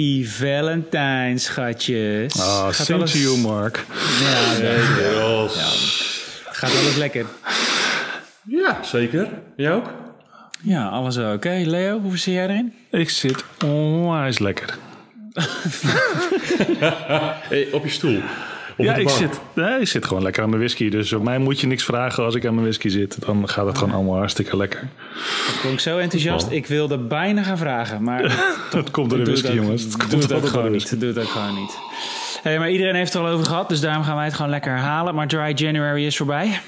Happy Valentine, schatjes. Ah, Gaat same alles- to you, Mark. Ja, ja, Yes. gaat alles lekker. Ja, zeker. Jij ook? Ja, alles wel oké. Leo, hoe zit jij erin? Ik zit onwijs lekker. Hey, op je stoel. Op ja, de ik zit, nee, ik zit gewoon lekker aan mijn whisky. Dus op mij moet je niks vragen als ik aan mijn whisky zit. Dan gaat het gewoon allemaal hartstikke lekker. Ik klonk zo enthousiast. Ik wilde bijna gaan vragen, maar Het komt door de whisky, jongens. Het komt doe het ook gewoon de niet. Doe het ook gewoon niet. Hey, maar iedereen heeft het er al over gehad, dus daarom gaan wij het gewoon lekker herhalen. Maar Dry January is voorbij.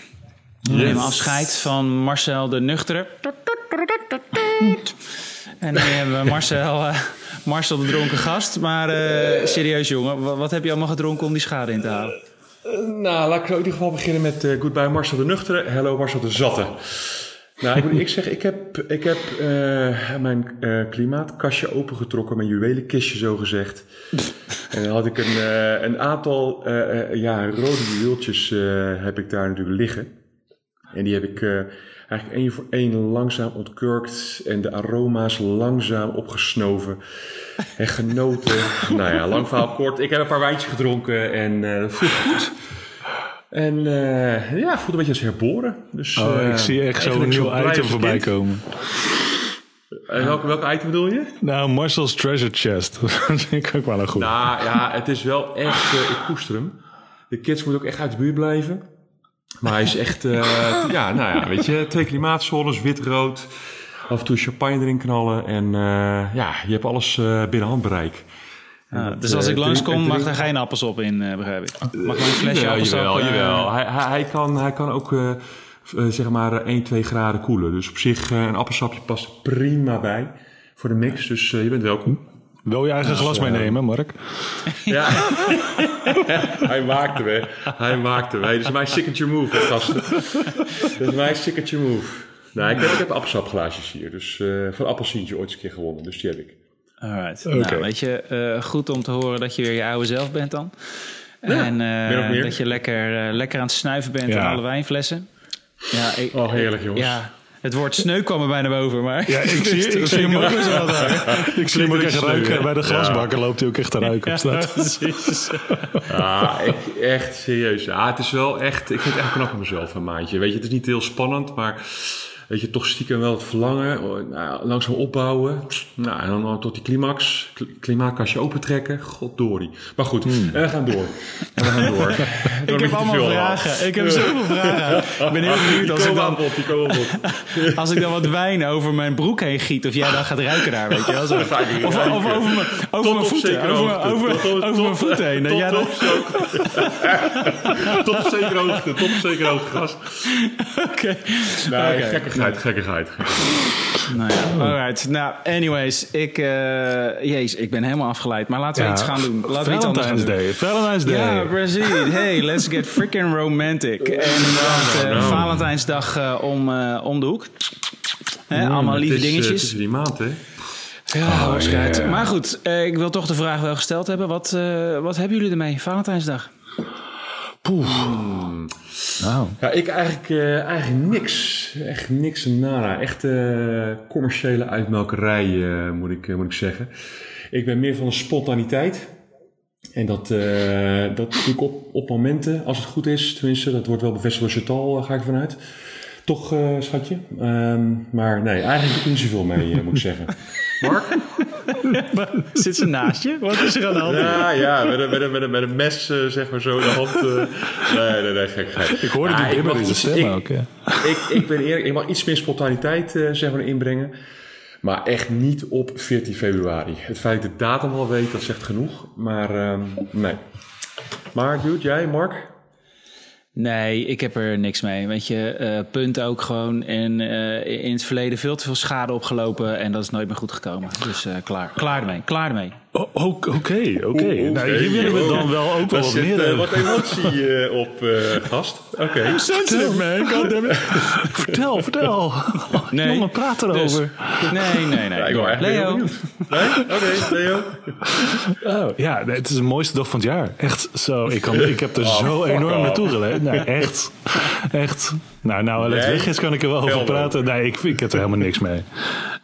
We nemen afscheid van Marcel de Nuchtere. En nu hebben we Marcel, eh, Marcel de dronken gast. Maar eh, serieus jongen, wat, wat heb je allemaal gedronken om die schade in te halen? Nou, laat ik in ieder geval beginnen met eh Goodbye Marcel de Nuchtere. Hello Marcel de Zatte. Nou, ik moet ik zeggen, ik heb, ik heb eh, mijn eh, klimaatkastje opengetrokken, mijn juwelenkistje zo gezegd. En dan had ik een, eh, een aantal eh, eh, ja, rode juweeltjes eh, heb ik daar natuurlijk liggen. En die heb ik eh, eigenlijk één voor één langzaam ontkurkt en de aroma's langzaam opgesnoven en genoten. nou ja, lang verhaal kort. Ik heb een paar wijntjes gedronken en eh dat voelt goed. En eh, ja, voelt een beetje als herboren. Dus, Oh, eh, ik zie echt zo'n nieuw item voorbij kind. komen. En welke, welke item bedoel je? Nou, Marcel's Treasure Chest. Dat vind ik ook wel een goed. Nou ja, het is wel echt, eh, ik koester hem. De kids moeten ook echt uit de buurt blijven. Maar hij is echt, eh, ja, nou ja, weet je, twee klimaatzones, wit-rood. Af en toe champagne erin knallen. En eh, ja, je hebt alles eh, binnen handbereik. Dat, dus als ik langskom, drink- mag er geen appelsap in, eh, begrijp ik. Mag mijn flesje Jawel, appelsap... jawel, jawel. Hij, hij, kan, hij kan ook zeg maar eh, 1, 2 graden koelen. Dus op zich, eh, een appelsapje past er prima bij voor de mix. Dus je bent welkom. Wil je eigen glas meenemen, Mark? Ja. hij maakte me. Hij maakte me. Dat is mijn signature move, gasten. Dat is mijn signature move. Nou, ik heb, ik heb appelsapglaasjes hier. Dus eh van appelsientje ooit eens een keer gewonnen. Dus die heb ik. Alright. Nou, weet je, eh, goed om te horen dat je weer je oude zelf bent dan. en eh, dat je lekker, lekker aan het snuiven bent Ja. aan alle wijnflessen. Ja, ik, Oh, heerlijk, jongens. ja, het woord sneu kwam er bijna boven, maar... Ja, ik zie, ik zie hem ook eens wat aan. Ik zie hem ook echt ruiken. Bij de hè? glasbakker loopt hij ook echt te ruiken op straat. precies. Ja, ik, echt serieus. Ja, het is wel echt... Ik vind het echt knap van mezelf, een maandje. Weet je, het is niet heel spannend, maar... Weet je, toch stiekem wel het verlangen. oh, Nou, langzaam opbouwen. Nou, en dan tot die climax. Kl- Klimaatkastje opentrekken. Goddorie. Maar goed, en we gaan door. En we gaan door. Ik heb allemaal vragen. Ik heb zoveel vragen. Ik ben heel benieuwd als ik, dan, bod. als ik dan wat wijn over mijn broek heen giet... of jij dan gaat ruiken daar, weet je wel. Zo. Of, ruiken. of over mijn, over Tot mijn op voeten. Over, hoogte. over, Tot- tot- over mijn voeten heen. Jij dan- Tot, tot op zekere hoogte. Tot op zekere hoogte, gast. Oké. Nee, Oké. Gekkigheid, gekkigheid. Nou ja, alright. Nou, anyways, ik, eh jezus, ik ben helemaal afgeleid. Maar laten we iets gaan doen. Laten we iets anders gaan Valentine's doen. Day. Valentine's Day. Ja, precies. Hey, let's get freaking romantic. En inderdaad, eh, nou. Valentijnsdag eh, om, om de hoek. Hè, allemaal Het lieve is, dingetjes. Is die maand, hè? ja, waarschijnlijk. yeah. Maar goed, ik wil toch de vraag wel gesteld hebben. Wat, wat hebben jullie ermee? Valentijnsdag. Nou, Ja, ik eigenlijk, eh, eigenlijk niks. Echt niks en nada. Echt eh, commerciële uitmelkerij, eh, moet, ik, moet ik zeggen. Ik ben meer van de spontaniteit. En dat, eh, dat doe ik op, op momenten, als het goed is. Tenminste, dat wordt wel bevestigd door Chantal, ga ik vanuit. Toch, eh, schatje? Ehm, maar nee, eigenlijk doe ik niet zoveel mee, moet ik zeggen. Mark? Zit ze naast je? Wat is er aan de hand? Ja, ja, met een, met een, met een, met een mes, eh, zeg maar zo in de hand. eh. nee, nee, nee, gek, gek. ik hoorde Ja, die ik bibber mag in iets- stem ik- ook. Ja. ik, ik ben eerlijk, ik mag iets meer spontaniteit eh, zeg maar, inbrengen. Maar echt niet op 14 februari. Het feit dat ik de datum al weet, dat zegt genoeg. Maar ehm, nee. Maar dude, jij, Mark? Nee, ik heb er niks mee. Weet je, eh, punt ook gewoon. En eh, in het verleden veel te veel schade opgelopen. En dat is nooit meer goed gekomen. Dus eh, klaar. Klaar ermee. Klaar ermee. Oh, Oké, oké. Nou, hier willen we dan wel ook wel wat zit meer over. wat emotie eh, op, eh, gast. Oké. Sensitive man, vertel, vertel. Nee. Jongen, praat Dus, erover. nee, nee, nee. Ja, ik ben Leo. Nee? Oké, Leo. Oh, ja, nee, het is de mooiste dag van het jaar. Echt zo. Ik, kan, ik heb er Oh, zo enorm off. naartoe geleefd. Nee, echt. Echt. Nou, nou, Nee, weg is, kan ik er wel over praten. Nee, ik, ik heb er helemaal niks mee.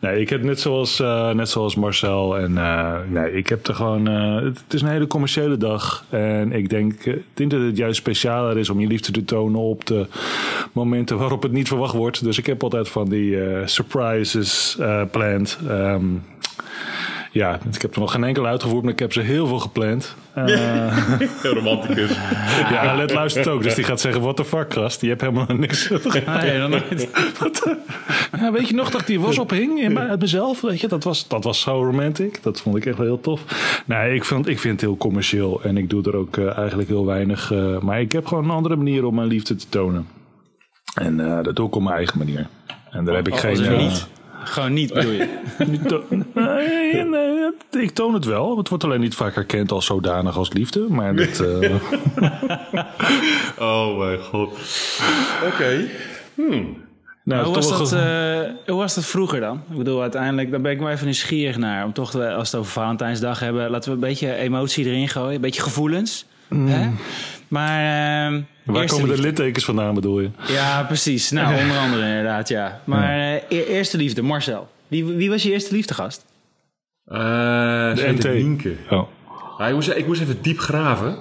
Nee, ik heb net zoals, eh, net zoals Marcel. En eh, nee, ik heb er gewoon. eh, het, is een hele commerciële dag. En ik denk, denk dat het juist specialer is om je liefde te tonen op de momenten waarop het niet verwacht wordt. Dus ik heb altijd van die surprises planned. Ehm, ja, ik heb er nog geen enkel uitgevoerd, maar ik heb ze heel veel gepland. Eh, Romanticus. ja, Let luistert ook, dus die gaat zeggen: What the fuck, gast? Je hebt helemaal niks. Nee, dan. Ja, weet je nog dat die was ophing in uit mezelf? Weet je, dat was, dat was zo romantic. Dat vond ik echt wel heel tof. Nee, ik vind, ik vind het heel commercieel. En ik doe er ook eh, eigenlijk heel weinig. eh, maar ik heb gewoon een andere manier om mijn liefde te tonen. En dat doe ik op mijn eigen manier. En daar heb ik Als geen... niet. Gewoon niet, bedoel je? nee, nee, ik toon het wel. Het wordt alleen niet vaak herkend als zodanig als liefde. Maar dat, eh, Oh mijn god. Oké. nou, hoe, was dat, eh, hoe was dat vroeger dan? Ik bedoel, uiteindelijk, daar ben ik wel even nieuwsgierig naar. Om toch, te- als we het over Valentijnsdag hebben, laten we een beetje emotie erin gooien. Een beetje gevoelens. Hè? Maar, ehm, Waar komen de liefde. littekens vandaan, bedoel je? Ja, precies. Nou, onder andere inderdaad, ja. Maar eh, e- eerste liefde, Marcel. Wie, wie was je eerste liefdegast? Eh De NT. Nienke. Oh. Ja, ik, moest, ik moest even diep graven.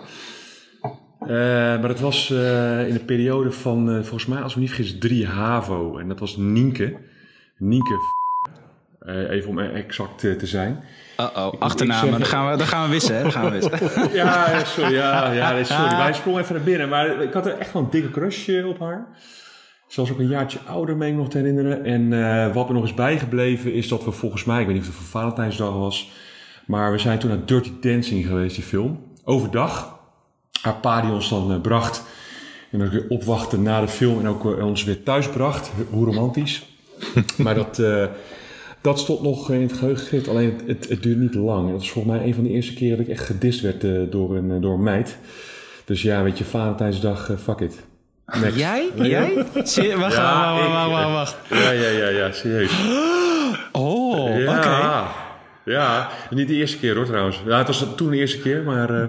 Eh, maar dat was eh, in de periode van, eh, volgens mij, als we niet vergis, 3 HAVO. En dat was Nienke. Nienke. F- eh, even om exact te zijn. Uh-oh, achternamen. Dan gaan we, dan gaan we wissen, hè? Dan gaan we wissen. Ja, sorry. Ja, ja, sorry. Wij sprongen even naar binnen. Maar ik had er echt wel een dikke crush eh, op haar. Ze was ook een jaartje ouder, meen ik nog te herinneren. En eh, wat me nog is bijgebleven is dat we volgens mij, ik weet niet of het voor Valentijnsdag was, maar we zijn toen naar Dirty Dancing geweest, die film. Overdag. Haar pa die ons dan eh, bracht. En ook weer opwachten na de film en ook ons weer thuis bracht. Hoe romantisch. maar dat, eh, dat stond nog in het geheugen gegrift. Alleen het, het, het duurde niet lang. Dat was volgens mij een van de eerste keren dat ik echt gedist werd eh, door, een, eh, door een meid. Dus ja, weet je, Valentijnsdag, eh, fuck it. Next. Jij? Jij? Wacht, Ja, wacht, ik, wacht, wacht, wacht. Ja, ja, ja, ja, serieus. Oh, ja. oké. Ja, niet de eerste keer hoor trouwens. Ja, het was toen de eerste keer, maar eh,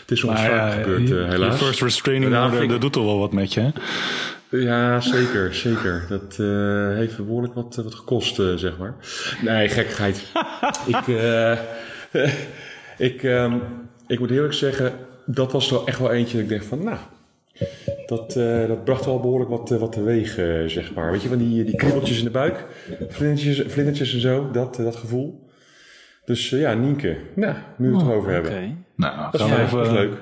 het is soms vaak ja, gebeurd helaas. First restraining Ja, order, dat doet toch wel wat met je, hè? Ja, zeker, zeker. Dat eh, heeft behoorlijk wat, wat gekost, eh, zeg maar. Nee, gekkigheid. ik, eh, ik, ehm, ik moet eerlijk zeggen, dat was er echt wel eentje dat ik dacht van, nou, dat, eh, dat bracht wel behoorlijk wat, eh, wat teweeg, eh, zeg maar. Weet je, van die, die kriebeltjes in de buik, vlindertjes, vlindertjes en zo, dat, eh, dat gevoel. Dus eh, ja, Nienke, nou, nu we het erover hebben. Oké. Nou, Dat is, gaan we, fijn, even, dat is leuk.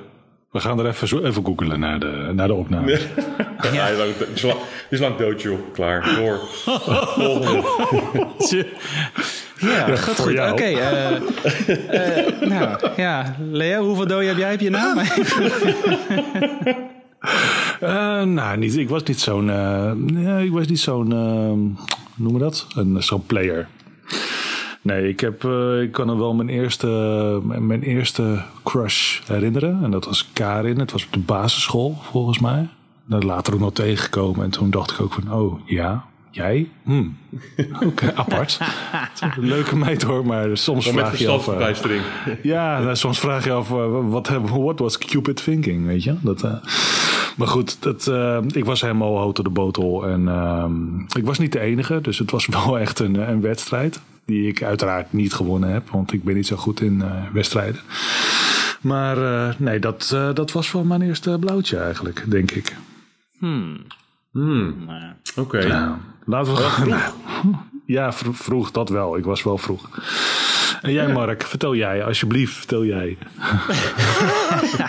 We gaan er even, zo, even googelen naar de, naar de opname. Ja, die is lang- is lang- is lang dood, joh. Klaar, door. Volgende. Ja, gaat voor goed. jou. Oké. eh, eh, nou, ja. Leo, hoeveel doden heb jij op je naam? Eh, nou, niet, ik was niet zo'n. eh, nee, ik was niet zo'n. hoe noemen we dat? Een, zo'n player. Nee, ik, heb, eh, ik kan er wel mijn eerste, mijn eerste crush herinneren. En dat was Karin. Het was op de basisschool, volgens mij. Daar later ook nog tegengekomen. En toen dacht ik ook van, oh ja, jij? Hm. Oké, apart. Een leuke meid hoor, maar soms Met vraag je af... eh, ja, nou, soms vraag je af, eh, wat what was Cupid thinking, weet je? Dat, maar goed, dat, ik was helemaal hout de botel. En ehm, ik was niet de enige, dus het was wel echt een, een wedstrijd. Die ik uiteraard niet gewonnen heb, want ik ben niet zo goed in eh, wedstrijden. Maar eh, nee, dat, eh, dat was wel mijn eerste blauwtje eigenlijk, denk ik. Oké. Ja, laten we Ja, vro- vroeg, dat wel. Ik was wel vroeg. En jij, Mark, vertel jij, alsjeblieft, vertel jij.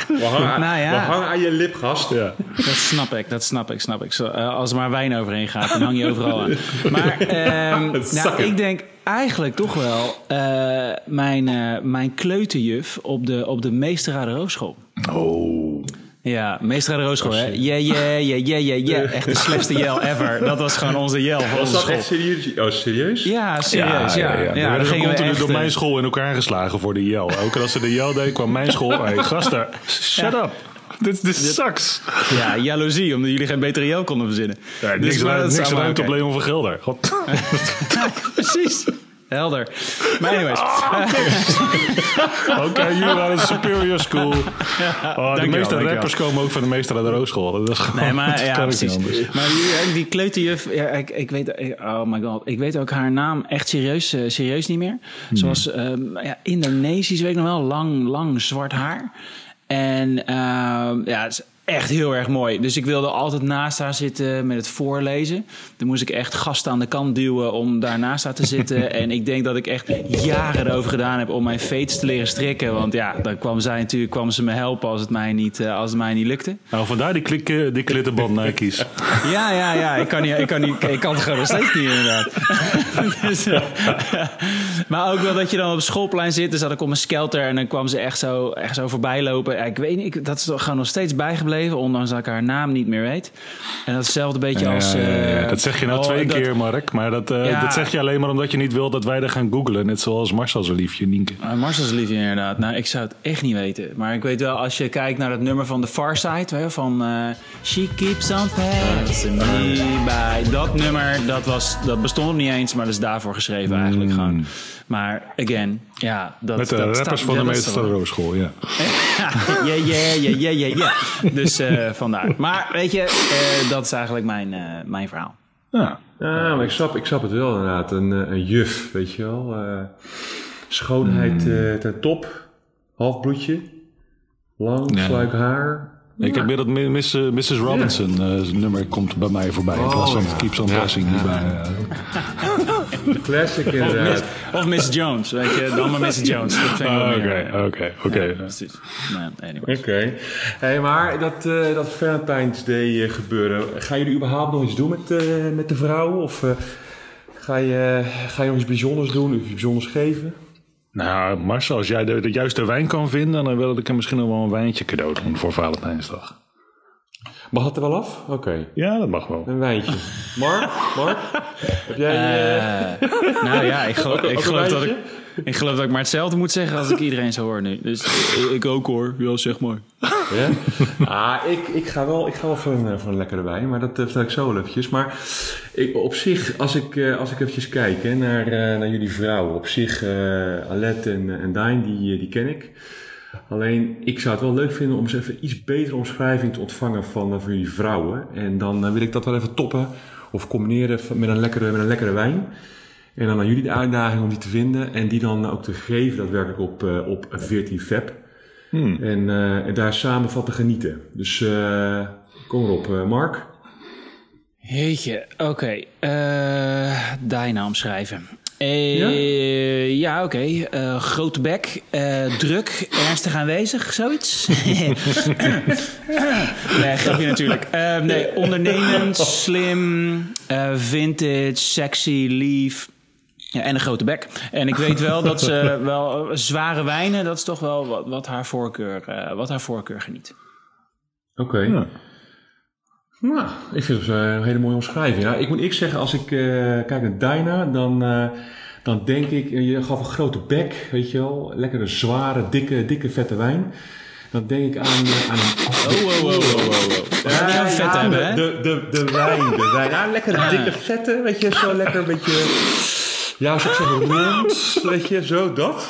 We hangen, Nou ja. we hangen aan je lip, gast. Ja. Dat snap ik, dat snap ik, snap ik. Zo, als er maar wijn overheen gaat, dan hang je overal aan. Maar ehm, nou, ik denk eigenlijk toch wel eh, mijn, eh, mijn kleuterjuf op de, op de Meesterade Roosschool. Oh. Ja, Meesterade Roosschool, hè? Yeah, yeah, yeah, yeah, yeah, yeah. Echt de slechtste jel ever. Dat was gewoon onze jel van Was dat school. echt serieus? Oh, serieus? Ja, serieus, ja. ja, Er dan werden gingen we continu echt, door eh, mijn school in elkaar geslagen voor de jel. Keer als ze de jel deed, kwam mijn school. Hey, gasten, shut up. Dit, dit sucks. Ja, jaloezie, omdat jullie geen betere jel konden verzinnen. Ja, Dus niks maar is niks allemaal ruimte op. Leon van Gelder. God. Precies. Helder. Maar anyways. Oké, jullie waren een superior school. Oh, de meeste rappers komen ook van de meester aan de Roosschool. Dat is gewoon, Nee, maar dat ja, kan ik niet precies. anders. Maar die, die kleuterjuf, ja, ik, ik weet, oh my god, ik weet ook haar naam echt serieus, eh, serieus niet meer. Zoals ehm, ja, Indonesisch, weet ik nog wel, lang, lang zwart haar. En ehm, ja, het is echt heel erg mooi. Dus ik wilde altijd naast haar zitten met het voorlezen. Dan moest ik echt gasten aan de kant duwen om daar naast haar te zitten. en ik denk dat ik echt jaren erover gedaan heb om mijn veets te leren strikken. Want ja, dan kwam zij natuurlijk kwam ze me helpen als het mij niet, eh, als het mij niet lukte. Nou, vandaar die, klik, eh, die klittenband Nike's. Ja, ja, ja. Ik kan, niet, ik kan, niet, ik kan het gewoon nog steeds niet, inderdaad. dus, eh, maar ook wel dat je dan op schoolplein zit. Dus zat ik op mijn skelter en dan kwam ze echt zo, echt zo voorbij lopen. Ja, ik weet niet, ik, dat is toch gewoon nog steeds bijgebleven. Ondanks dat ik haar naam niet meer weet. En dat is hetzelfde beetje als... Ja, eh, dat zeg je nou oh, twee dat- keer, Mark. Maar dat, eh, dat zeg je alleen maar omdat je niet wil dat wij er gaan googlen. Net zoals Marcel zijn liefje, Nienke. Uh, Marcel's liefje inderdaad. Nou, ik zou het echt niet weten. Maar ik weet wel, als je kijkt naar het nummer van The Far Side... van eh, She Keeps on Passing Me By. Dat nummer, dat, was, dat bestond niet eens, maar dat is daarvoor geschreven eigenlijk gewoon. Maar again, ja... Dat. Met de dat rappers staat- van de meester Roosschool, ja. Ja, ja, ja, ja, ja, ja. Dus eh, vandaar. Maar weet je, eh, dat is eigenlijk mijn, eh, mijn verhaal. Ja. Ja, maar ik snap, ik snap het wel inderdaad. Een, eh, een juf, weet je wel. Eh, schoonheid eh, ten top. Halfbloedje. Lang, Ja. sluik haar. Ik heb meer dat eh, Mrs. Robinson nummer komt bij mij voorbij. in plaats van Oh, ja. Keeps on Ja, Passing. ja. die bij, eh, Classic inderdaad. Of Miss Jones, weet je. Dan maar Miss Jones. Wel Oké, oké, oké. Precies. Anyway. Oké. Hey, maar dat, eh dat Valentine's Day eh, gebeuren. Gaan jullie überhaupt nog iets doen met, eh, met de vrouwen? Of eh, ga, je, ga je nog iets bijzonders doen? Of iets bijzonders geven? Nou, Marcel, als jij de, de juiste wijn kan vinden, dan wil ik hem misschien nog wel een wijntje cadeau doen voor Valentijnsdag. Mag dat er wel af? Oké. Ja, dat mag wel. Een wijntje. Mark? Mark? Heb jij... eh, Eh, nou ja, ik geloof, Ook ik, ook geloof dat ik, ik geloof dat ik maar hetzelfde moet zeggen als ik iedereen zo hoor nu. Dus ik, ik ook hoor. Ja, zeg maar. Ja? Ah, ik, ik, ga wel, ik ga wel voor een, voor een lekkere wijn, maar dat vertel ik zo wel eventjes. Maar ik, op zich, als ik, eh, als ik eventjes kijk hè, naar, eh, naar jullie vrouwen. Op zich, eh Alet en, en Dijn, die, die ken ik. Alleen, ik zou het wel leuk vinden om eens even iets betere omschrijving te ontvangen van, eh, van jullie vrouwen. En dan eh, wil ik dat wel even toppen of combineren met een lekkere, met een lekkere wijn. En dan aan jullie de uitdaging om die te vinden en die dan ook te geven daadwerkelijk op, eh, op 14 feb. En, eh, en daar samen van te genieten. Dus eh, kom erop, eh, Mark. Jeetje, oké. eh Dijnaam schrijven. Eh, ja, oké. Eh, grote bek, eh, druk, ernstig aanwezig, zoiets. nee, grapje natuurlijk. Eh, nee, ondernemend, slim, eh, vintage, sexy, lief. Ja, en een grote bek. En ik weet wel dat ze wel zware wijnen, dat is toch wel wat, wat, haar, voorkeur, eh, wat haar voorkeur geniet. Oké. Ja. Nou, ik vind het een hele mooie omschrijving. Ja, ik moet ik zeggen, als ik eh, kijk naar Dyna, dan, eh, dan denk ik, eh, je gaf een grote bek, weet je wel. Lekkere, zware, dikke, dikke, vette wijn. Dan denk ik aan, eh, aan een... Oh, wow, wow, wow, wow. wow. We gaan niet over vet ja, hebben, hè? de, de, de, de wijn, de wijn. Ja, lekkere, dikke, vette, weet je, zo lekker een beetje... Ja, zou ik zeggen, rond, weet je, zo, dat.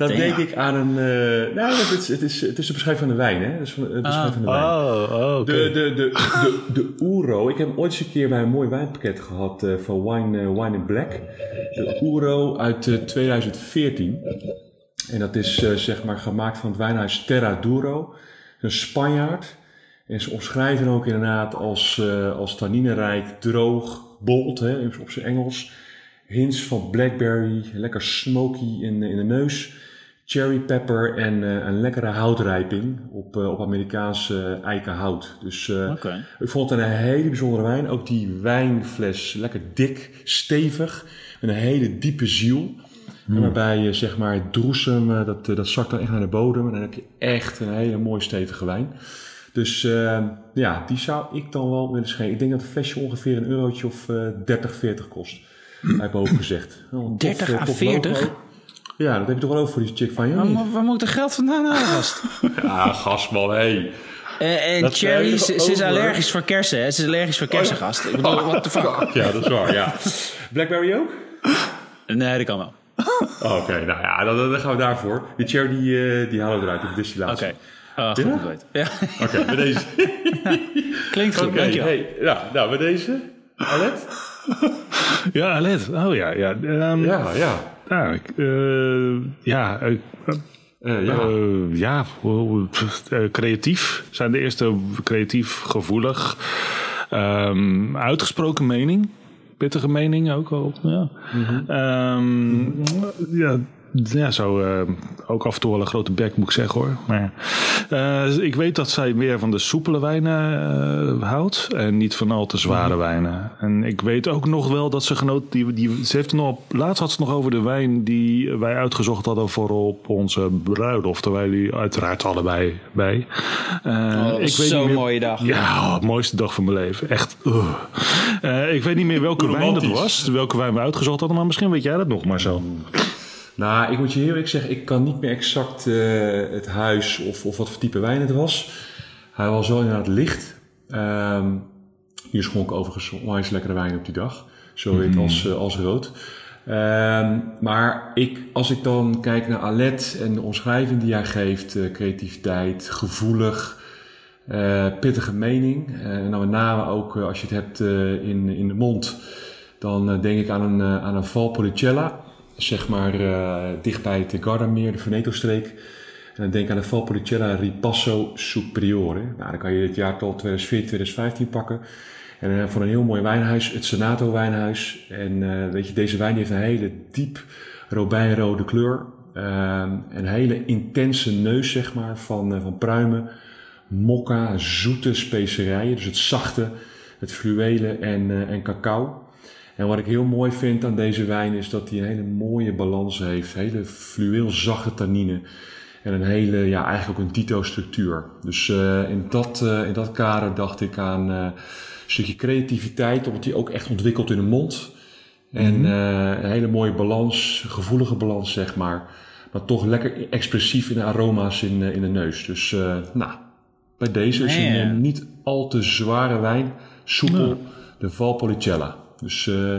Dan Damn. denk ik aan een... eh nou, het is, het, is, het is een beschrijving van de wijn, hè. Het is van, het beschrijving van de wijn. Oh, oh oké. De, de, de, de, de Oero. Ik heb ooit eens een keer bij een mooi wijnpakket gehad eh, van Wine, eh, Wine in Black. De Oero uit eh, 2014. En dat is eh, zeg maar gemaakt van het wijnhuis Terra Duro. Een Spanjaard. En ze omschrijven ook inderdaad als, eh als tanninerijk, droog, bold hè, op zijn Engels. Hints van blackberry, lekker smoky in, in de neus. Cherry pepper en eh, een lekkere houtrijping op, eh, op Amerikaans eh, eikenhout. Dus eh, Oké. ik vond het een hele bijzondere wijn. Ook die wijnfles lekker dik, stevig. Met een hele diepe ziel. En waarbij je zeg maar het droesem, dat, dat zakt dan echt naar de bodem. En dan heb je echt een hele mooie stevige wijn. Dus eh, ja, die zou ik dan wel willen schenken. Ik denk dat een flesje ongeveer een eurotje of eh 30, 40 kost. Heb boven gezegd. Wel een 30 tof, eh, à tof 40? Ja, dat heb je toch wel over voor die chick van je? Waar, mo- waar moet ik er geld vandaan halen, gast? Ja, gastman, hé. En, en Dat Cherry, ze, is allergisch voor kersen, hè? Ze is allergisch voor kersen, gast. Ik bedoel, what the fuck? Ja, dat is waar, ja. Blackberry ook? Nee, dat kan wel. Oh, Oké, nou ja, dan, dan gaan we daarvoor. Die chair die, eh, die halen we eruit, die distillatie. Oké. Ah, goed Ja? om te weten. Ja. Oké, bij deze. Klinkt goed, Oké, dankjewel. hey, nou, nou, bij deze. Alet? Ja, Alet. Oh ja, ja. ehm, Ja, ja. Nou, ik, eh, ja, eh, Eh, ja. Ja, creatief. Zijn de eerste creatief, gevoelig. Ehm, uitgesproken mening. Pittige mening ook wel. Ja, Ehm, ja, ja zo eh, ook af en toe wel een grote bek moet ik zeggen hoor. Maar, eh, ik weet dat zij meer van de soepele wijnen eh, houdt. En niet van al te zware wijnen. En ik weet ook nog wel dat ze genoot. Die, die, ze heeft nog, laatst had ze het nog over de wijn die wij uitgezocht hadden voor op onze bruiloft. Terwijl wij die uiteraard allebei bij. Oh, niet zo'n mooie dag. Ja, oh, mooiste dag van mijn leven. Echt. ik weet niet meer welke wijn dat was. Welke wijn we uitgezocht hadden. Maar misschien weet jij dat nog maar zo. Nou, ik moet je heel eerlijk zeggen, ik kan niet meer exact eh, het huis of, of wat voor type wijn het was. Hij was wel inderdaad licht. Ehm, hier schonk overigens onwijs lekkere wijn op die dag. Zo wit als, eh, als rood. Ehm, maar ik, als ik dan kijk naar Alet en de omschrijving die hij geeft, eh, creativiteit, gevoelig, pittige mening. En dan met name ook als je het hebt in, in de mond, dan denk ik aan een, aan een Valpolicella. Zeg maar eh dichtbij het Gardameer, de Veneto-streek. En dan denk aan de Valpolicella Ripasso Superiore. Nou, dan kan je het jaartal 2014, 2015 pakken. En eh, van een heel mooi wijnhuis, het Senato wijnhuis. En eh, weet je, deze wijn heeft een hele diep robijnrode kleur. Een hele intense neus, zeg maar, van, van pruimen mokka, zoete specerijen. Dus het zachte, het fluwelen en, en cacao. En wat ik heel mooi vind aan deze wijn is dat hij een hele mooie balans heeft. Hele fluweel zachte tannine. En een hele, ja, eigenlijk ook een dito-structuur. Dus eh, in, dat, eh, in dat kader dacht ik aan eh, een stukje creativiteit, omdat die ook echt ontwikkelt in de mond. En eh, een hele mooie balans, gevoelige balans zeg maar. Maar toch lekker expressief in de aroma's in, in de neus. Dus nou, bij deze is een niet al te zware wijn, soepel, de Valpolicella. Dus eh,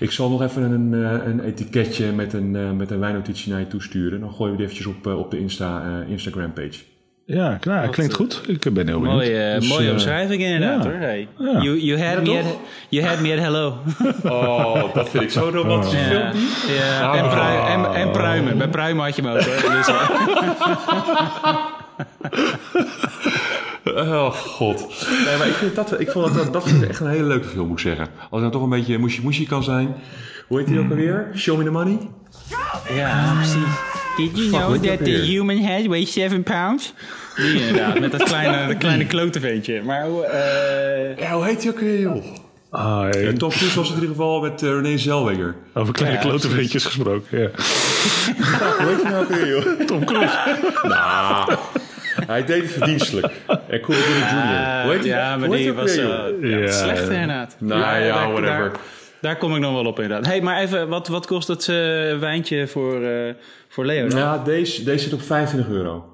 ik zal nog even een, eh, een etiketje met een, eh, met een wijnnotitie naar je toesturen. Dan gooien we die eventjes op, eh, op de Insta, eh, Instagram page. Ja, nou, klinkt goed. Ik ben heel benieuwd. Mooie, Dus, mooie eh, omschrijving inderdaad ja. hoor. Hey. Ja. You, you, had me at, you had me at hello. Oh, dat vind ik zo'n romantische Ja, ja. En, prui- en, en pruimen. Bij pruimen had je hem ook hoor. Eh, Oh god. Nee, maar ik, vind dat, ik vond dat, dat, dat vind ik echt een hele leuke film, moet ik zeggen. Als ik nou toch een beetje moesie-moesie kan zijn. Hoe heet die ook alweer? Show me the money? ja, precies. Did you Fuck, know that the weer? human head weighs 7 pounds? Die inderdaad, met dat kleine, dat kleine. Maar hoe... eh, Ja, hoe heet die ook weer, joh? Ah, En Tom Cruise was in ieder geval met uh, René Zellweger. over kleine Ja, klotenveentjes gesproken. Ja. Hoe heet die nou ook weer, joh? Tom Cruise. Nou, hij deed het verdienstelijk. En Cool Jr. Hoe heet die? ja, maar hoe die was uh, ja, slecht inderdaad. Nou ja, daar, whatever. Daar, daar kom ik nog wel op inderdaad. hey, maar even, wat, wat kost het eh, wijntje voor, eh, voor Leo dan? Ja, deze, deze zit op 25 euro.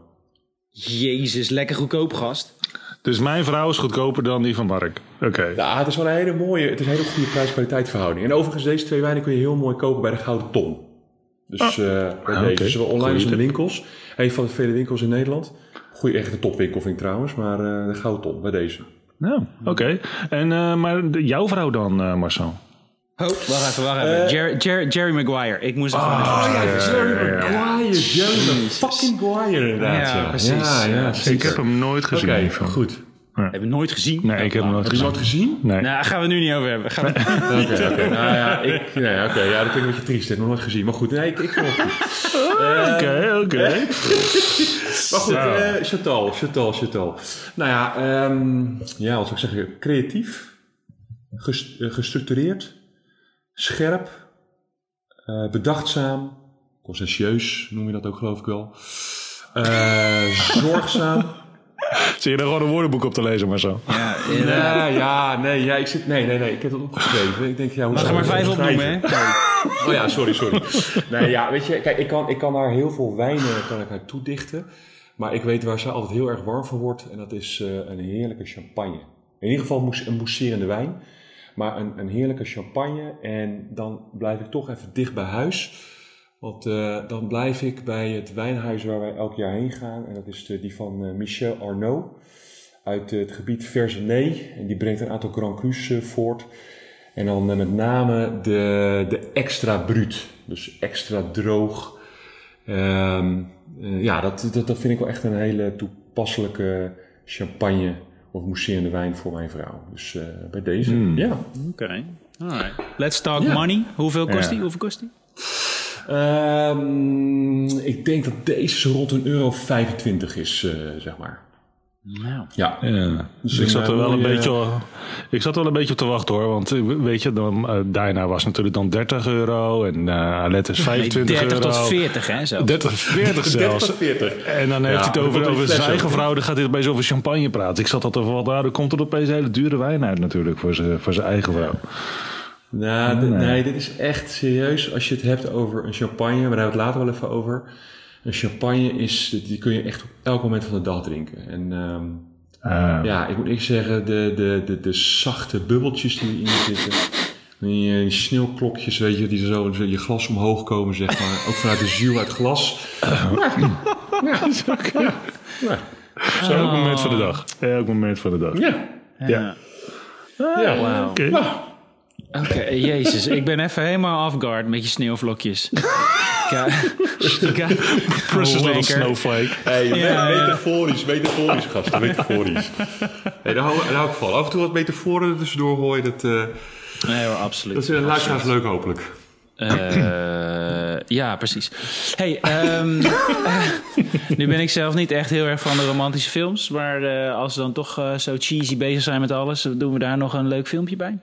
Jezus, lekker goedkoop gast. Dus mijn vrouw is goedkoper dan die van Mark. Oké. Ja, het is wel een hele mooie, het is een hele goede prijs-kwaliteit verhouding. En overigens, deze twee wijnen kun je heel mooi kopen bij de Gouden Ton. Dus eh bij Ah, deze, zowel online Goeie als in de winkels. Een van de vele winkels in Nederland. Goeie, echt een topwinkel vind ik trouwens, maar eh, de Gouden Ton bij deze. Nou, oké. En eh, maar de- jouw vrouw dan, eh, Marcel? Oh, wacht even, wacht even. Jerry, Jerry, Jerry Maguire. Ik moest het gewoon even Oh ja. Jerry Maguire, Jerry fucking Maguire inderdaad. Ja, Ja, precies. Ja, ja, Ja, precies. Ik heb hem nooit gezien. Oké, film. Heb je nooit gezien? Nee, ik heb hem nooit Heb je gezien. nooit gezien? Nee. Nou, daar gaan we nu niet over hebben. Gaan we... Oké, oké. Nou ja, ik, nee, oké, ja, dat klinkt een beetje triest. Ik heb nog nooit gezien. Maar goed, nee, ik, ik vond het goed. Oké, oké. Maar goed, eh Chantal, Chantal, Chantal. Nou ja, ehm, ja, wat zou ik zeggen? Creatief, eh, gestructureerd, scherp, eh, bedachtzaam, conscientieus noem je dat ook geloof ik wel. Eh, zorgzaam. Zie je er gewoon een woordenboek op te lezen, Marcel? Ja, inderdaad. Ja, ja, nee, ja, ik zit, nee, nee, nee, ik heb het opgeschreven. Ik denk, ja, hoe er maar vijf opnoemen, hè? Oh ja, sorry, sorry. Nee, ja, weet je, kijk, ik kan, ik kan daar heel veel wijnen kan ik haar toedichten. Maar ik weet waar ze altijd heel erg warm van wordt. En dat is eh, een heerlijke champagne. In ieder geval een mousserende wijn. Maar een, een heerlijke champagne. En dan blijf ik toch even dicht bij huis. Want eh, dan blijf ik bij het wijnhuis waar wij elk jaar heen gaan. En dat is de, die van eh, Michel Arnaud. Uit het gebied Verzenay. En die brengt een aantal Grand Crus eh, voort. En dan eh, met name de, de extra bruut. Dus extra droog. Ehm, eh, ja, dat, dat, dat vind ik wel echt een hele toepasselijke champagne of mousserende wijn voor mijn vrouw. Dus eh, bij deze, ja. Oké. Alright. Let's talk money. Hoeveel kost Ja. die? Hoeveel kost die? Ehm, ik denk dat deze zo rond een euro 25 is, eh, zeg maar. Nou. Ja. Ja, Dus ik zat er eh, wel een beetje, ik zat er wel een beetje op te wachten hoor. Want eh, weet je, dan, eh, daarna was natuurlijk dan 30 euro en eh Alet is 25 30 euro. tot 40, hè? Zelfs. 30, 40 zelfs. 30, 40. En dan heeft Ja, hij het over, er over zijn eigen vrouw. Dan gaat hij opeens over champagne praten. Ik zat al te van, nou, dan komt er opeens een hele dure wijn uit natuurlijk voor zijn, voor zijn eigen vrouw. Nou, d- nee, dit is echt serieus. Als je het hebt over een champagne, maar daar hebben we het later wel even over. Een champagne is, die kun je echt op elk moment van de dag drinken. En ehm, Ah. ja, ik moet echt zeggen, de, de, de, de zachte bubbeltjes die erin zitten. Die, eh, die sneeuwklokjes, weet je, die zo, zo je glas omhoog komen, zeg maar. Ook vanuit de ziel uit glas. Elk moment van de dag. Elk moment van de dag. Ja, Ja. ja. Wauw. Oké. Jezus. Ik ben even helemaal off guard met je sneeuwvlokjes. Ka- Ka- Precious little wanker. snowflake. Hey, Ja, me- ja. metaforisch, metaforisch, gasten, metaforisch. hey, daar, hou, daar hou ik van. Af en toe wat metaforen er tussendoor gooien, dat, eh Nee hoor, absoluut. dat vinden luisteraars leuk hopelijk. Eh, ja, precies. Hey, ehm, eh, nu ben ik zelf niet echt heel erg van de romantische films. Maar eh, als we dan toch eh, zo cheesy bezig zijn met alles, doen we daar nog een leuk filmpje bij?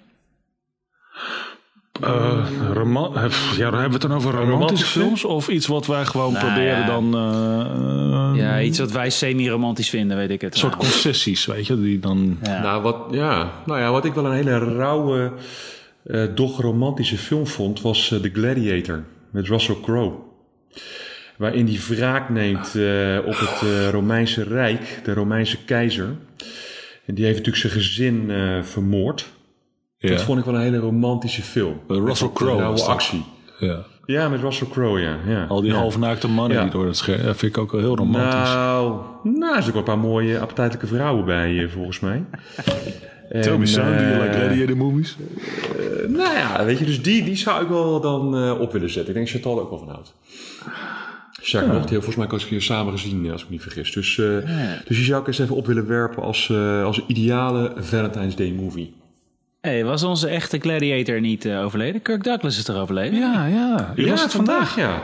Eh, roman- eh, ja, hebben we het dan over romantische romantische films of iets wat wij gewoon Nou, proberen ja. dan. eh, Ja, iets wat wij semi-romantisch vinden, weet ik het. Een soort concessies, weet je, die dan. Ja. Nou, wat, ja, nou ja, wat ik wel een hele rauwe, eh, doch romantische film vond, was The Gladiator met Russell Crowe. Waarin hij wraak neemt eh, op het eh, Romeinse Rijk, de Romeinse keizer. En die heeft natuurlijk zijn gezin eh, vermoord. Ja. Dat vond ik wel een hele romantische film. Russell Crowe dat. actie. Ja. Ja, met Russell Crowe, ja. ja. Al die ja. halfnaakte mannen Ja. die door het scherm. Dat vind ik ook wel heel romantisch. Nou, nou, er zitten ook wel een paar mooie appetijtelijke vrouwen bij, eh, volgens mij. Tell me, son, do you eh, like gladiator movies? Nou ja, weet je, dus die, die zou ik wel dan eh, op willen zetten. Ik denk dat Chantal ook wel van houdt. Nog, die heeft volgens mij ook eens een keer samen gezien, eh, als ik me niet vergis. Dus, eh, dus die zou ik eens even op willen werpen als, eh, als ideale Valentine's Day movie. Hey, was onze echte gladiator niet eh, overleden? Kirk Douglas is er overleden? Ja, ja. Je was het vandaag. ja.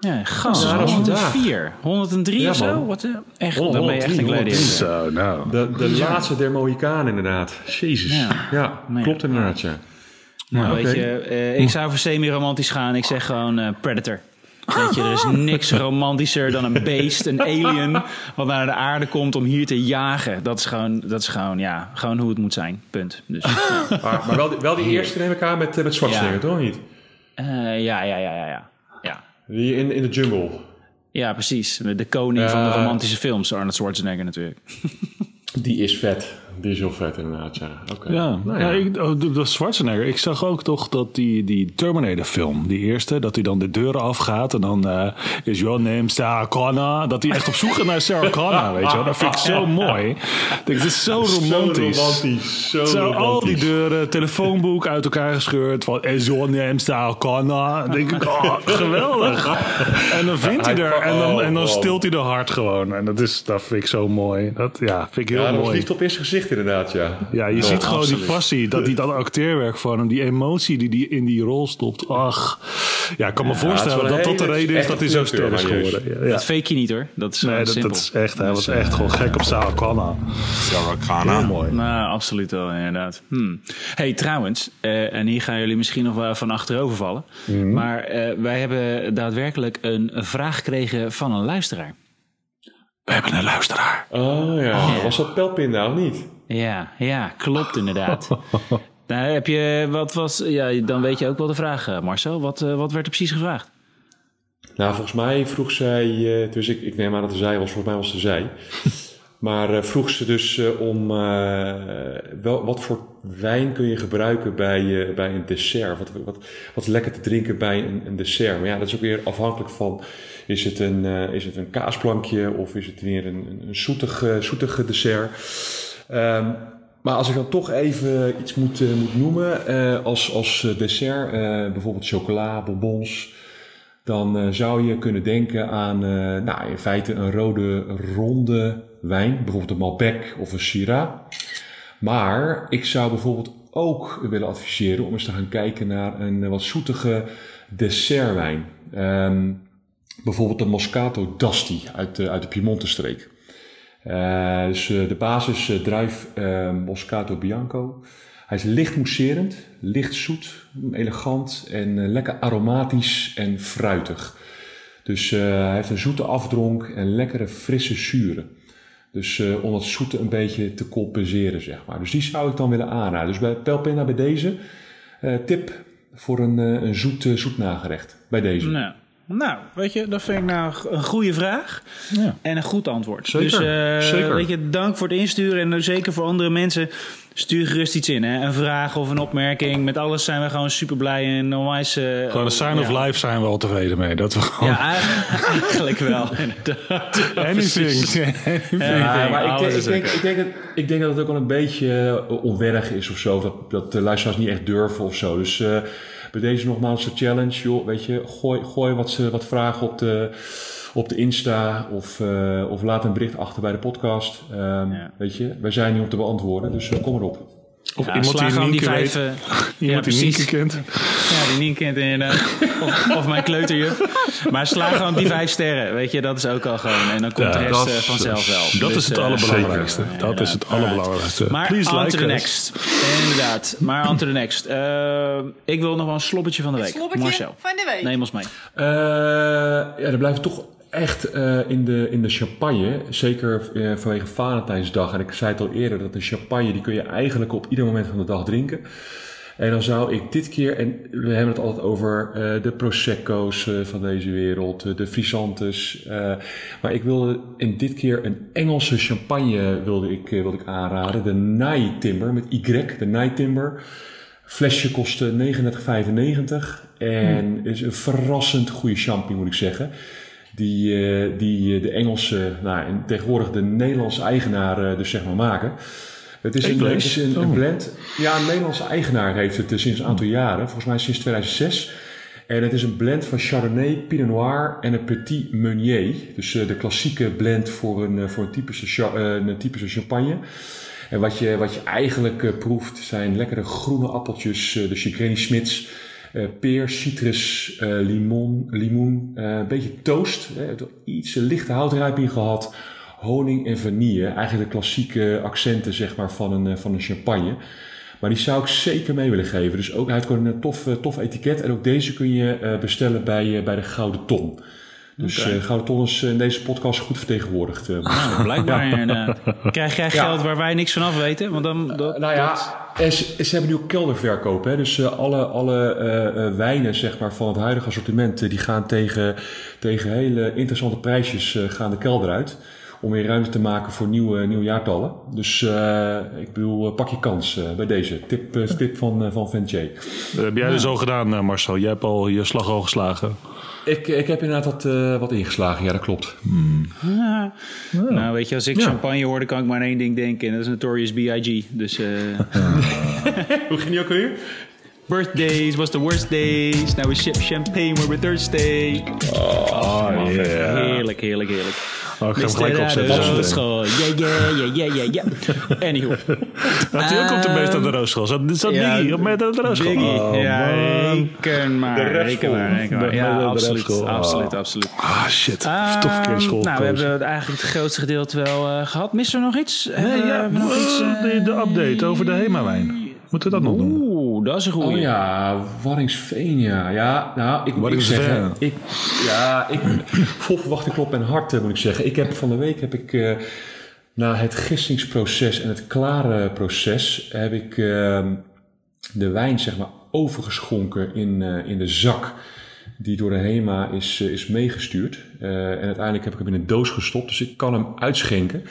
Ja, gast, Ja, dat is 104, 103 Ja, of zo? man. Wat, eh, echt, Oh, dan ben je echt een 103, gladiator. Zo, nou. De, de laatste der Mohikanen inderdaad. Jezus. Ja. Ja, ja. klopt inderdaad, ja. Nou, Oké. weet je, eh, ik zou voor semi-romantisch gaan. Ik zeg gewoon eh, Predator. Weet je, er is niks romantischer dan een beest, een alien, wat naar de aarde komt om hier te jagen. Dat is gewoon, dat is gewoon, ja, gewoon hoe het moet zijn. Punt. Dus, ja. Maar, maar wel, die- wel die eerste neem ik aan met, eh, met Schwarzenegger, Ja. toch niet? Eh, ja, ja, ja, ja, ja. Ja, Die in, in de jungle. ja precies. De koning van de romantische films, Arnold Schwarzenegger natuurlijk. Die is vet. Die is heel vet inderdaad, ja. Oké. Ja, Nou ja. ik, oh, Schwarzenegger. Ik zag ook toch dat die, die Terminator film, die eerste, dat hij dan de deuren afgaat en dan eh, is your name Sarah Connor. Dat hij echt op zoek gaat naar Sarah Connor, weet je wel. Dat vind ik zo mooi. Dit is zo romantisch. Zo romantisch. Zo, Zo, romantisch. al die deuren, telefoonboek uit elkaar gescheurd. Van, is your name Sarah Connor? Dan denk ik, oh, geweldig. En dan vindt hij er en dan, en dan Oh, oh. stilt hij de hart gewoon. En dat, is, dat vind ik zo mooi. Dat ja, vind ik heel Ja, dat mooi. liefde op eerste gezicht inderdaad, ja. Ja, je ziet gewoon absoluut. die passie, dat hij dat acteerwerk van hem, die emotie die hij in die rol stopt. Ach, ja, ik kan me voorstellen dat dat de reden is dat hij zo goede ster is geworden. Ja, ja. Dat fake je niet hoor. Dat is Nee, gewoon dat, simpel. dat is echt, hij was echt gewoon gek op Sarah Connor. Sarah Connor. mooi. Nou, absoluut wel, inderdaad. Hmm. hey, trouwens, eh, en hier gaan jullie misschien nog wel van achterover vallen. Mhm. Maar eh, wij hebben daadwerkelijk een vraag gekregen van een luisteraar. We hebben een luisteraar. Oh ja. Was dat Pelpinda of niet? Ja, ja, klopt inderdaad. nou, heb je, wat was, ja, dan weet je ook wel de vraag, eh, Marcel. Wat, eh, wat werd er precies gevraagd? Nou, volgens mij vroeg zij... eh, dus ik, ik neem aan dat de zij was. Volgens mij was de zij. Maar vroeg ze dus om wel, wat voor wijn kun je gebruiken bij, bij een dessert? Wat, wat, wat is lekker te drinken bij een, een dessert? Maar ja, dat is ook weer afhankelijk van, is het een, is het een kaasplankje of is het weer een, een, zoetig, eh, zoetig dessert? Ehm, maar als ik dan toch even iets moet, eh, moet noemen eh, als, als eh, dessert, bijvoorbeeld chocola, bonbons, dan zou je kunnen denken aan nou, in feite een rode ronde wijn, bijvoorbeeld een Malbec of een Syrah. Maar ik zou bijvoorbeeld ook willen adviseren om eens te gaan kijken naar een wat zoetige dessertwijn. Ehm, bijvoorbeeld de Moscato d'Asti uit, de- uit de Piemonte-streek. Eh, dus eh, de basis eh, druif Moscato Bianco. Hij is licht mousserend, licht zoet, elegant en lekker aromatisch en fruitig. Dus hij heeft een zoete afdronk en lekkere frisse zuren. Dus om dat zoete een beetje te compenseren, zeg maar. Dus die zou ik dan willen aanraden. Dus bij Pelpinda bij deze tip voor een, een zoet, zoet nagerecht. Bij deze. Nou, nou, weet je, dat vind ik nou een goede vraag. Ja. En een goed antwoord. Zeker, Dus eh, zeker. weet je, dank voor het insturen. En zeker voor andere mensen, stuur gerust iets in. Hè? Een vraag of een opmerking. Met alles zijn we gewoon super blij en onwijs... eh, Gewoon een sign of ja. life zijn we al tevreden mee. Dat we gewoon Ja, eigenlijk wel, inderdaad. anything. anything. Ja, maar ik denk, is ik, denk, oké. ik, denk dat, ik denk dat het ook wel een beetje eh, onwerrig is of zo. Dat, dat de luisteraars niet echt durven of zo. Dus eh, bij deze nogmaals de challenge. Joh, weet je, gooi, gooi wat, ze- wat vragen op de, op de Insta. Of, eh, of laat een bericht achter bij de podcast. Ehm, Ja. Weet je, wij zijn hier om te beantwoorden. Dus eh, kom erop. Of Ja, iemand sla die gewoon die Nienke vijf... weet. eh, Iemand ja, die Nienke precies. kent. Ja, die niet kent inderdaad. Of, of mijn kleuterjuf. Maar sla gewoon die vijf sterren. Weet je, dat is ook al gewoon. En dan komt Ja, de rest dat eh, vanzelf wel. Dat Dus, is het eh, allerbelangrijkste. zeker. Dat is het allerbelangrijkste. Maar Please on like to the us. next. Inderdaad. Maar on to the next. Eh, ik wil nog wel een sloppertje van de week. Slobbertje Marcel. van de week. Neem ons mee. Eh, ja, er blijven toch echt eh, in, de, in de champagne. Zeker eh, vanwege Valentijnsdag. En ik zei het al eerder, dat de champagne die kun je eigenlijk op ieder moment van de dag drinken. En dan zou ik dit keer, en we hebben het altijd over eh, de Prosecco's van deze wereld, de Frisantes. maar ik wilde in dit keer een Engelse champagne wilde ik, wilde ik aanraden. De Night Timber met Y, de Night Timber. Flesje kostte 39,95 en is een verrassend goede champagne moet ik zeggen. Die, eh, die eh, de Engelse, nou, en tegenwoordig de Nederlandse eigenaar eh, dus zeg maar maken. Het is, een, het een, een Oh. blend. Ja, een Nederlandse eigenaar heeft het sinds een aantal jaren. Volgens mij sinds 2006. En het is een blend van Chardonnay, Pinot Noir en een Petit Meunier. Dus de klassieke blend voor een, voor een, typische, een typische champagne. En wat je, wat je eigenlijk proeft zijn lekkere groene appeltjes, de Granny Smits. Eh, peer, citrus, eh, limon, limoen, eh, een beetje toast. Iets lichte houtrijping gehad. Honing en vanille. Eigenlijk de klassieke accenten zeg maar, van, een, van een champagne. Maar die zou ik zeker mee willen geven. Dus ook, hij gewoon een tof, tof etiket. En ook deze kun je bestellen bij, bij de Gouden Ton. Dus eh Gouden Ton is in deze podcast goed vertegenwoordigd. eh. Nou, blijkbaar inderdaad. Krijg jij geld waar wij niks van af weten? Want dan, dat, nou ja, en ze, ze hebben nu ook kelderverkoop. Hè? Dus eh, alle, alle eh, eh, wijnen zeg maar, van het huidige assortiment... eh, die gaan tegen, tegen hele interessante prijsjes eh, gaan de kelder uit. Om weer ruimte te maken voor nieuwe, nieuwe jaartallen. Dus eh, ik bedoel, eh, pak je kans eh, bij deze. Tip, eh, tip van, eh, van Ventje. Dat heb jij dus al gedaan, eh, Marcel. Jij hebt al je slag al geslagen. Ik, ik heb inderdaad wat, eh, wat ingeslagen, ja dat klopt. Nou, weet je, als ik Ja. champagne hoorde, kan ik maar aan één ding denken. En dat is Notorious B.I.G. Dus, eh Hoe ging die ook weer? birthdays was the worst days. Now we ship champagne when we're thirsty. Oh, yeah. Heerlijk, heerlijk, heerlijk. Oh, ik ga hem gelijk opzetten. Ja, ja, ja, ja, ja, ja. Anywho. Ook op de meest aan de roosschool? Zat, zat ja, Biggie op met aan de roosschool? Biggie. Oh, ja, reken maar. De Reken maar, reken maar. Ja, absoluut. Oh. absoluut, absoluut. Ah, shit. Ehm, Toch een keer school nou, we hebben eigenlijk het grootste gedeelte wel eh, gehad. Mist er nog iets? Nee, Hebben ja, we nog iets? eh, de, de update over de Hema-wijn. Moeten we dat nog doen? Dat is een goeie. Oh ja, Warringsveen, ja. Ja, nou, ik moet zeggen... Ik, ja, ik... Vol verwachting klopt mijn hart, eh, moet ik zeggen. Ik heb van de week heb ik... eh, na het gistingsproces en het klare proces... heb ik eh, de wijn, zeg maar, overgeschonken in, eh, in de zak... die door de HEMA is, is meegestuurd. en uiteindelijk heb ik hem in een doos gestopt, dus ik kan hem uitschenken.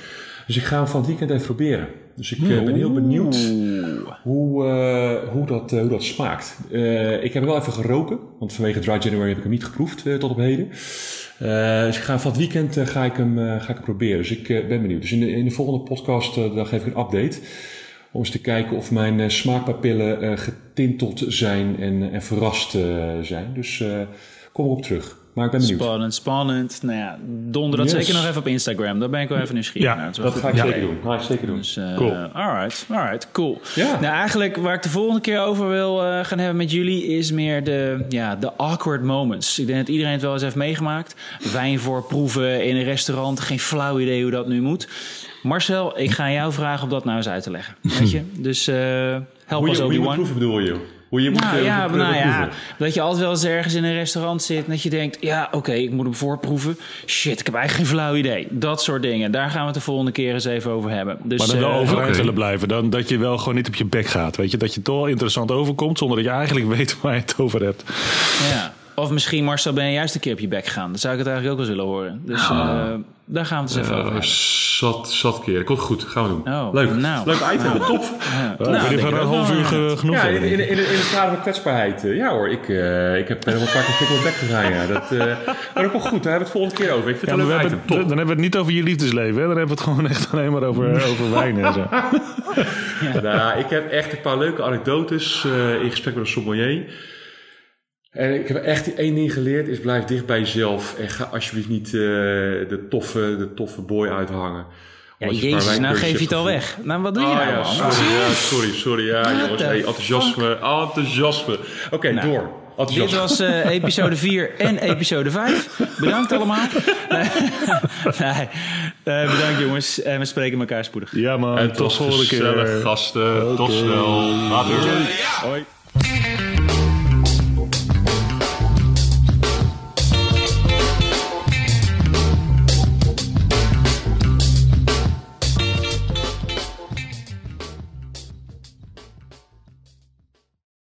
Dus ik ga hem van het weekend even proberen. Dus ik ben heel benieuwd hoe, hoe, dat, hoe dat smaakt. ik heb hem wel even geroken, want vanwege Dry January heb ik hem niet geproefd tot op heden. dus ik ga van het weekend ga ik hem, ga ik hem proberen. Dus ik ben benieuwd. Dus in de, in de volgende podcast dan geef ik een update. Om eens te kijken of mijn smaakpapillen getinteld zijn en, en verrast zijn. Dus kom erop terug. Maar ik ben benieuwd. Spannend, spannend. Nou ja, donder dat yes. zeker nog even op Instagram. Daar ben ik wel even nieuwsgierig ja, naar. Dat, ga ik ja. zeker doen. Ga ik zeker doen. Dus, cool. Alright, alright, cool. Ja. Nou, eigenlijk waar ik de volgende keer over wil gaan hebben met jullie... is meer de, ja, de awkward moments. Ik denk dat iedereen het wel eens heeft meegemaakt. Wijn voorproeven in een restaurant. Geen flauw idee hoe dat nu moet. Marcel, ik ga jou vragen om dat nou eens uit te leggen. Weet je? Dus uh, help hoe ons je, Obi-Wan. Hoe je proeven bedoel je? Hoe je moet, nou, uh, ja, moet, nou ja, dat je altijd wel eens ergens in een restaurant zit en dat je denkt, ja, oké, okay, ik moet hem voorproeven. Shit, ik heb eigenlijk geen flauw idee. Dat soort dingen. Daar gaan we het de volgende keer eens even over hebben. Dus, maar dan wel uh, overeind okay. willen blijven. Dan dat je wel gewoon niet op je bek gaat. Weet je, dat je toch wel interessant overkomt zonder dat je eigenlijk weet waar je het over hebt. Ja. Of misschien, Marcel, ben je juist een keer op je bek gegaan. Dat zou ik het eigenlijk ook wel willen horen. Dus uh, daar gaan we het eens even over hebben. Zat, zat keer. Komt goed, gaan we doen. Oh, Leuk. Nou, Leuk item, nou. Ja. Nou, nou, ik van een half uur ge, genoeg. Ja, in, in, in, in het kader van kwetsbaarheid. Ja hoor, ik, uh, ik heb helemaal een paar keer op mijn bek gegaan. Ja. Dat, uh, maar dat komt goed, daar hebben we het volgende keer over. Ik vind ja, het een leuk item. Het, dan hebben we het niet over je liefdesleven. Hè? Dan hebben we het gewoon echt alleen maar over, over wijn en zo. ja. nou, ik heb echt een paar leuke anekdotes in gesprek met een sommelier. En ik heb echt één ding geleerd, is blijf dicht bij jezelf. En ga alsjeblieft niet uh, de, toffe, de toffe boy uithangen. Ja, jezus, nou geef je het al weg. Nou, wat doe je oh, nou, ja, man? Sorry, ja, sorry, sorry. Ja, jongens, hey, enthousiasme, enthousiasme. Oké, okay, nou, door. Dit was uh, episode 4 en episode 5. Bedankt allemaal. nee, nee. Uh, bedankt jongens. En we spreken elkaar spoedig. Ja man, en tot volgende keer. gasten. Okay. Tot snel. Later. Hoi.